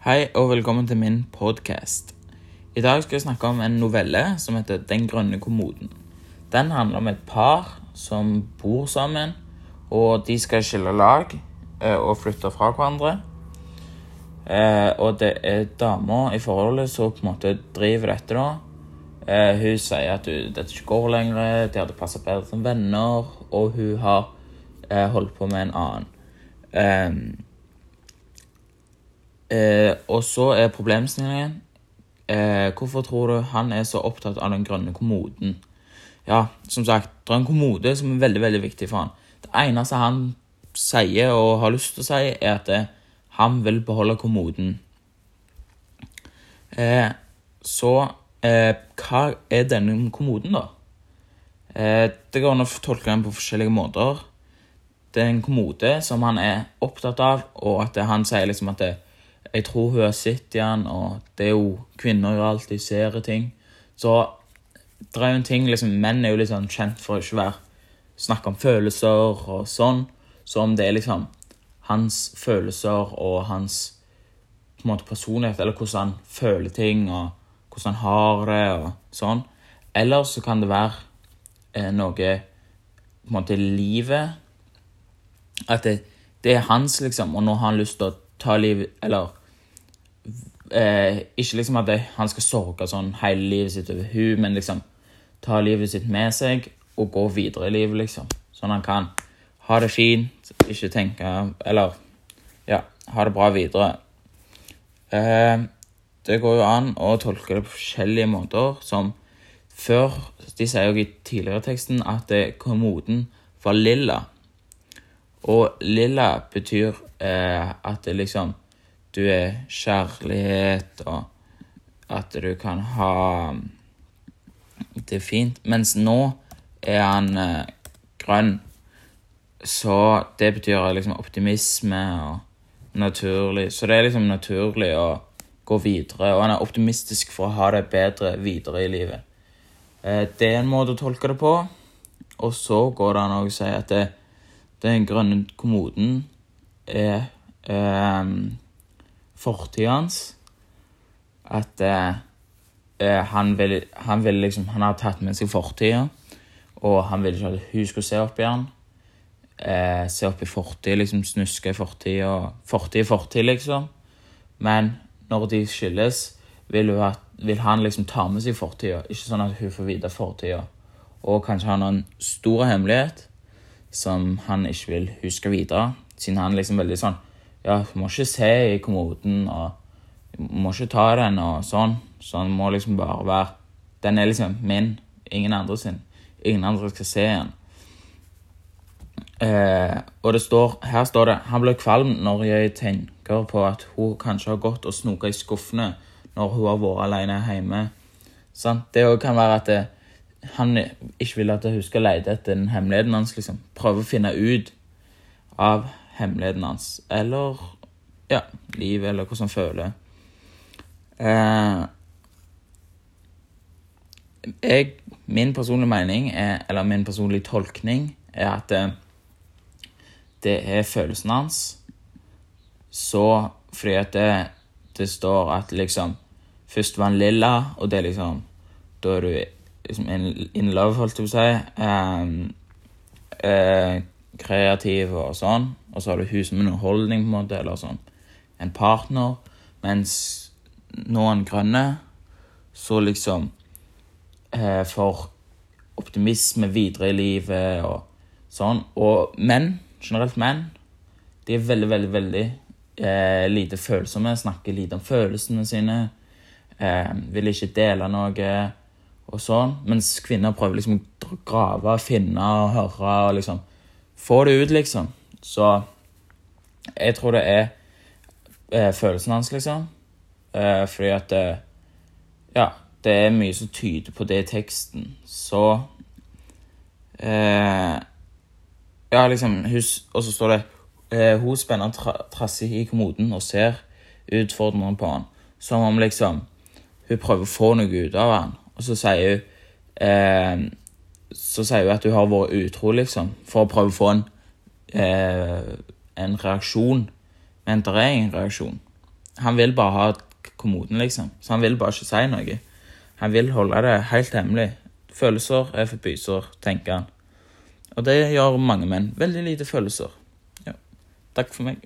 Hei og velkommen til min podkast. I dag skal jeg snakke om en novelle som heter 'Den grønne kommoden'. Den handler om et par som bor sammen, og de skal skille lag eh, og flytte fra hverandre. Eh, og det er dama i forholdet som på en måte driver dette, da. Eh, hun sier at dette ikke går lenger, de hadde passa bedre som venner, og hun har holdt på med en annen. Eh, Eh, og så er problemstillingen eh, Hvorfor tror du han er så opptatt av den grønne kommoden? Ja, som sagt, det er en kommode som er veldig veldig viktig for han. Det eneste han sier og har lyst til å si, er at eh, han vil beholde kommoden. Eh, så eh, hva er denne kommoden, da? Eh, det går an å tolke den på forskjellige måter. Det er en kommode som han er opptatt av, og at han sier liksom at det, jeg tror hun har sett igjen, og det er jo Kvinner gjør alltid ser ting. Så det er jo en ting liksom, Menn er jo litt sånn kjent for å ikke være snakke om følelser og sånn. Så om det er liksom hans følelser og hans på en måte personlighet, eller hvordan han føler ting, og hvordan han har det, og sånn. Eller så kan det være eh, noe på en måte livet At det, det er hans, liksom, og nå har han lyst til å ta livet Eller eh, Ikke liksom at han skal sorge sånn hele livet sitt over hun, men liksom ta livet sitt med seg og gå videre i livet, liksom. Sånn han kan ha det fint, ikke tenke Eller ja, ha det bra videre. Eh, det går jo an å tolke det på forskjellige måter, som før De sier jo i tidligere teksten at kommoden var lilla. Og lilla betyr eh, at det liksom du er kjærlighet, og at du kan ha det fint. Mens nå er han eh, grønn. Så det betyr liksom optimisme og naturlig. Så det er liksom naturlig å gå videre. Og han er optimistisk for å ha det bedre videre i livet. Eh, det er en måte å tolke det på. Og så går det an å si at det, den grønne kommoden er eh, fortida hans. At eh, eh, han vil, han vil liksom Han har tatt med seg fortida, og han vil ikke at hun skulle se opp i han. Eh, se opp i fortid, liksom snuske i fortid Fortid i fortid, liksom. Men når de skilles, vil, at, vil han liksom ta med seg fortida. Ikke sånn at hun får vite fortida. Og kanskje han har en stor hemmelighet som han ikke vil huske videre. Siden han liksom veldig sånn ja, må ikke se i kommoden, og må ikke ta den og sånn. Så den må liksom bare være Den er liksom min, ingen andre sin. Ingen andre skal se den. Eh, og det står, her står det Han ble kvalm når jeg tenker på at hun kanskje har gått og snoka i skuffene når hun har vært alene hjemme. Sånn? Det kan være at det, han ikke vil at hun skal lete etter den hemmeligheten hans. liksom. Prøve å finne ut av hemmeligheten hans. Eller ja, livet, eller hvordan han føler. Eh, jeg, min personlige mening, er, eller min personlige tolkning, er at det, det er følelsen hans. Så fordi at det, det, står at liksom Først var han lilla, og det er liksom Da er du liksom in, in love, holdt jeg på å si. Um, uh, kreativ og sånn. Og så har du hun som underholdning, på en måte, eller sånn en partner. Mens noen grønne så liksom eh, For optimisme videre i livet og sånn. Og menn, generelt menn, de er veldig, veldig, veldig eh, lite følsomme. Snakker lite om følelsene sine. Eh, vil ikke dele noe og sånn. Mens kvinner prøver liksom å grave, finne og høre og liksom få det ut, liksom. Så jeg tror det er eh, følelsen hans, liksom. Eh, fordi at det, Ja, det er mye som tyder på det i teksten. Så eh, Ja, liksom Og så står det eh, Hun spenner tra trasse i kommoden og ser utfordrende på han. Som om liksom hun prøver å få noe ut av han. Og så sier hun eh, så sier hun at hun har vært utro, liksom, for å prøve å få en, eh, en reaksjon. Men det er ingen reaksjon. Han vil bare ha kommoden, liksom. Så han vil bare ikke si noe. Han vil holde det helt hemmelig. Følelser er for pyser, tenker han. Og det gjør mange menn. Veldig lite følelser. Ja. Takk for meg.